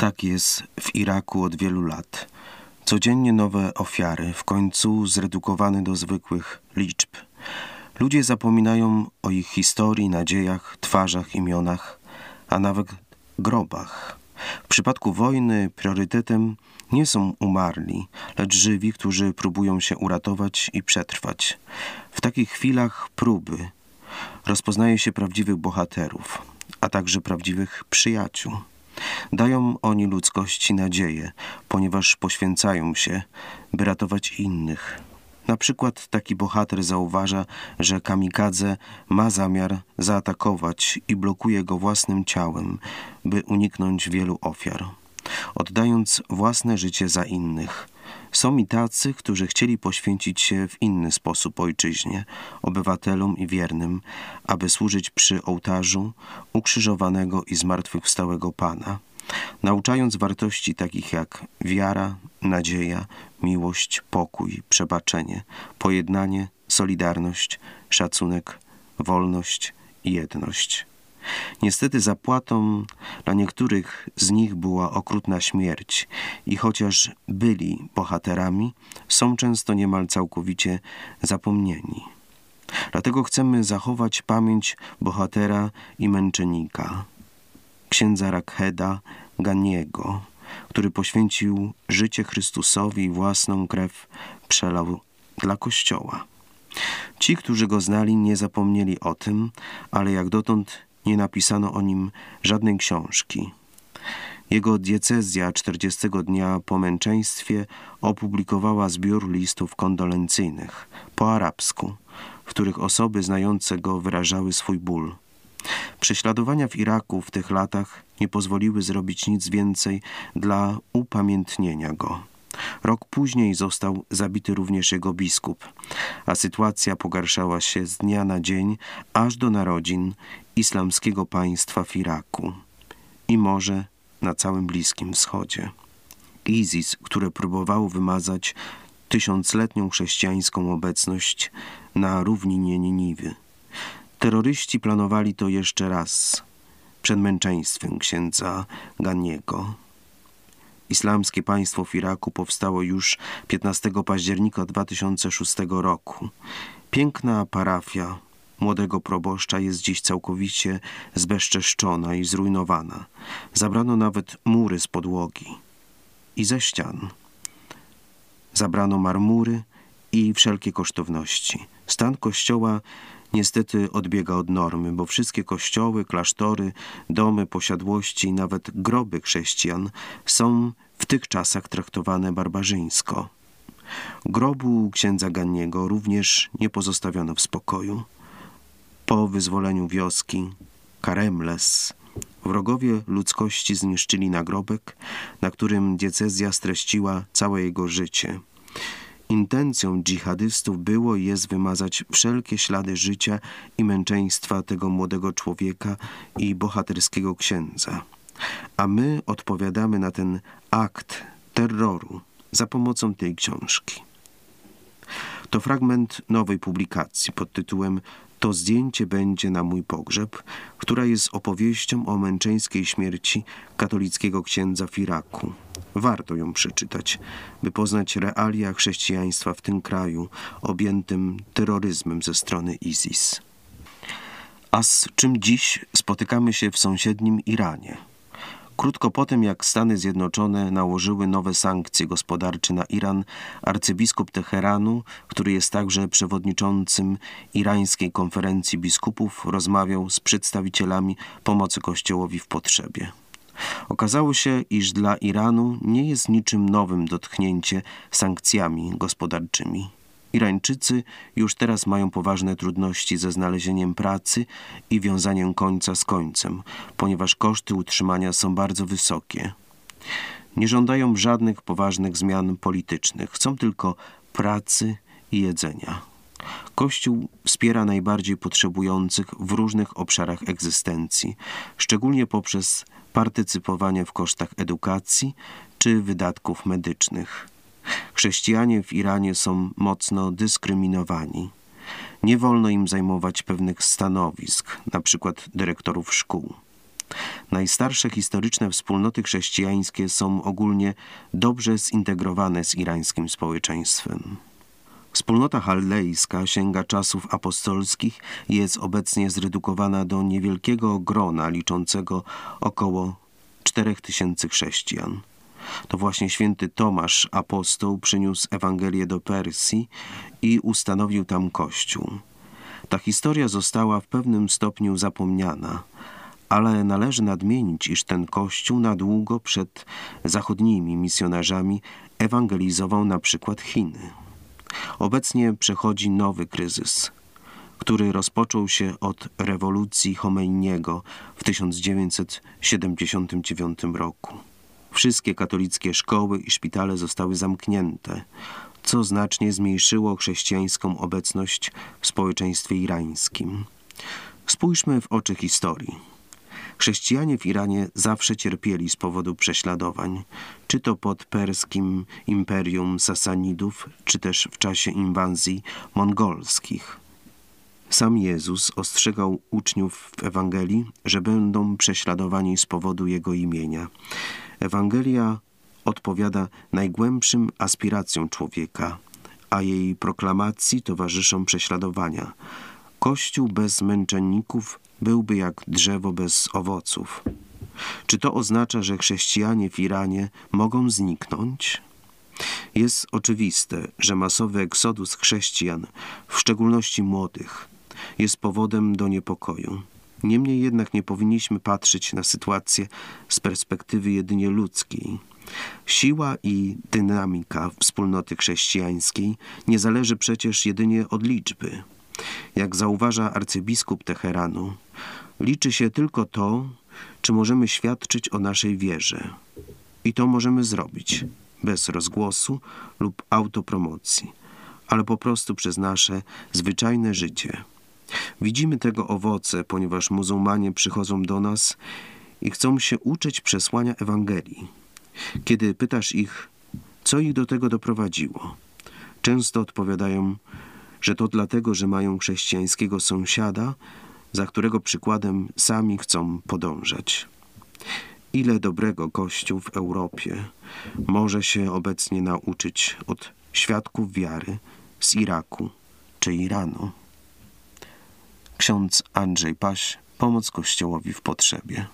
Tak jest w Iraku od wielu lat. Codziennie nowe ofiary, w końcu zredukowane do zwykłych liczb. Ludzie zapominają o ich historii, nadziejach, twarzach, imionach, a nawet grobach. W przypadku wojny priorytetem nie są umarli, lecz żywi, którzy próbują się uratować i przetrwać. W takich chwilach próby rozpoznaje się prawdziwych bohaterów, a także prawdziwych przyjaciół. Dają oni ludzkości nadzieję, ponieważ poświęcają się, by ratować innych. Na przykład taki bohater zauważa, że kamikadze ma zamiar zaatakować i blokuje go własnym ciałem, by uniknąć wielu ofiar, oddając własne życie za innych. Są i tacy, którzy chcieli poświęcić się w inny sposób ojczyźnie, obywatelom i wiernym, aby służyć przy ołtarzu ukrzyżowanego i zmartwychwstałego Pana, nauczając wartości takich jak wiara, nadzieja, miłość, pokój, przebaczenie, pojednanie, solidarność, szacunek, wolność i jedność. Niestety zapłatą dla niektórych z nich była okrutna śmierć i chociaż byli bohaterami, są często niemal całkowicie zapomnieni. Dlatego chcemy zachować pamięć bohatera i męczennika, księdza Rakheda Ganiego, który poświęcił życie Chrystusowi i własną krew przelał dla Kościoła. Ci, którzy go znali, nie zapomnieli o tym, ale jak dotąd nie napisano o nim żadnej książki. Jego diecezja 40 dnia po męczeństwie opublikowała zbiór listów kondolencyjnych po arabsku, w których osoby znające go wyrażały swój ból. Prześladowania w Iraku w tych latach nie pozwoliły zrobić nic więcej dla upamiętnienia go. Rok później został zabity również jego biskup, a sytuacja pogarszała się z dnia na dzień aż do narodzin islamskiego państwa w Iraku i może na całym Bliskim Wschodzie. ISIS, które próbowało wymazać tysiącletnią chrześcijańską obecność na równinie Niniwy. Terroryści planowali to jeszcze raz przed męczeństwem księdza Ganiego. Islamskie państwo w Iraku powstało już 15 października 2006 roku. Piękna parafia młodego proboszcza jest dziś całkowicie zbezczeszczona i zrujnowana. Zabrano nawet mury z podłogi i ze ścian. Zabrano marmury i wszelkie kosztowności. Stan kościoła niestety odbiega od normy, bo wszystkie kościoły, klasztory, domy, posiadłości nawet groby chrześcijan są w tych czasach traktowane barbarzyńsko. Grobu księdza Ganniego również nie pozostawiono w spokoju. Po wyzwoleniu wioski Karemles wrogowie ludzkości zniszczyli nagrobek, na którym diecezja streściła całe jego życie – Intencją dżihadystów było i jest wymazać wszelkie ślady życia i męczeństwa tego młodego człowieka i bohaterskiego księdza. A my odpowiadamy na ten akt terroru za pomocą tej książki. To fragment nowej publikacji pod tytułem To zdjęcie będzie na mój pogrzeb, która jest opowieścią o męczeńskiej śmierci katolickiego księdza w Iraku. Warto ją przeczytać, by poznać realia chrześcijaństwa w tym kraju objętym terroryzmem ze strony ISIS. A z czym dziś spotykamy się w sąsiednim Iranie? Krótko po tym, jak Stany Zjednoczone nałożyły nowe sankcje gospodarcze na Iran, arcybiskup Teheranu, który jest także przewodniczącym irańskiej konferencji biskupów, rozmawiał z przedstawicielami pomocy Kościołowi w potrzebie. Okazało się, iż dla Iranu nie jest niczym nowym dotknięcie sankcjami gospodarczymi. Irańczycy już teraz mają poważne trudności ze znalezieniem pracy i wiązaniem końca z końcem, ponieważ koszty utrzymania są bardzo wysokie. Nie żądają żadnych poważnych zmian politycznych, chcą tylko pracy i jedzenia. Kościół wspiera najbardziej potrzebujących w różnych obszarach egzystencji, szczególnie poprzez partycypowanie w kosztach edukacji czy wydatków medycznych. Chrześcijanie w Iranie są mocno dyskryminowani. Nie wolno im zajmować pewnych stanowisk, na przykład dyrektorów szkół. Najstarsze historyczne wspólnoty chrześcijańskie są ogólnie dobrze zintegrowane z irańskim społeczeństwem. Wspólnota chaldejska sięga czasów apostolskich i jest obecnie zredukowana do niewielkiego grona liczącego około 4000 chrześcijan. To właśnie święty Tomasz apostoł przyniósł Ewangelię do Persji i ustanowił tam kościół. Ta historia została w pewnym stopniu zapomniana, ale należy nadmienić, iż ten kościół na długo przed zachodnimi misjonarzami ewangelizował na przykład Chiny. Obecnie przechodzi nowy kryzys, który rozpoczął się od rewolucji Chomeiniego w 1979 roku. Wszystkie katolickie szkoły i szpitale zostały zamknięte, co znacznie zmniejszyło chrześcijańską obecność w społeczeństwie irańskim. Spójrzmy w oczy historii. Chrześcijanie w Iranie zawsze cierpieli z powodu prześladowań, czy to pod perskim imperium Sasanidów, czy też w czasie inwazji mongolskich. Sam Jezus ostrzegał uczniów w Ewangelii, że będą prześladowani z powodu Jego imienia. Ewangelia odpowiada najgłębszym aspiracjom człowieka, a jej proklamacji towarzyszą prześladowania. Kościół bez męczenników byłby jak drzewo bez owoców. Czy to oznacza, że chrześcijanie w Iranie mogą zniknąć? Jest oczywiste, że masowy eksodus chrześcijan, w szczególności młodych, jest powodem do niepokoju. Niemniej jednak nie powinniśmy patrzeć na sytuację z perspektywy jedynie ludzkiej. Siła i dynamika wspólnoty chrześcijańskiej nie zależy przecież jedynie od liczby. Jak zauważa arcybiskup Teheranu, liczy się tylko to, czy możemy świadczyć o naszej wierze. I to możemy zrobić bez rozgłosu lub autopromocji, ale po prostu przez nasze zwyczajne życie. Widzimy tego owoce, ponieważ muzułmanie przychodzą do nas i chcą się uczyć przesłania Ewangelii. Kiedy pytasz ich, co ich do tego doprowadziło, często odpowiadają, że to dlatego, że mają chrześcijańskiego sąsiada, za którego przykładem sami chcą podążać. Ile dobrego Kościół w Europie może się obecnie nauczyć od świadków wiary z Iraku czy Iranu? Ksiądz Andrzej Paś, pomoc Kościołowi w potrzebie.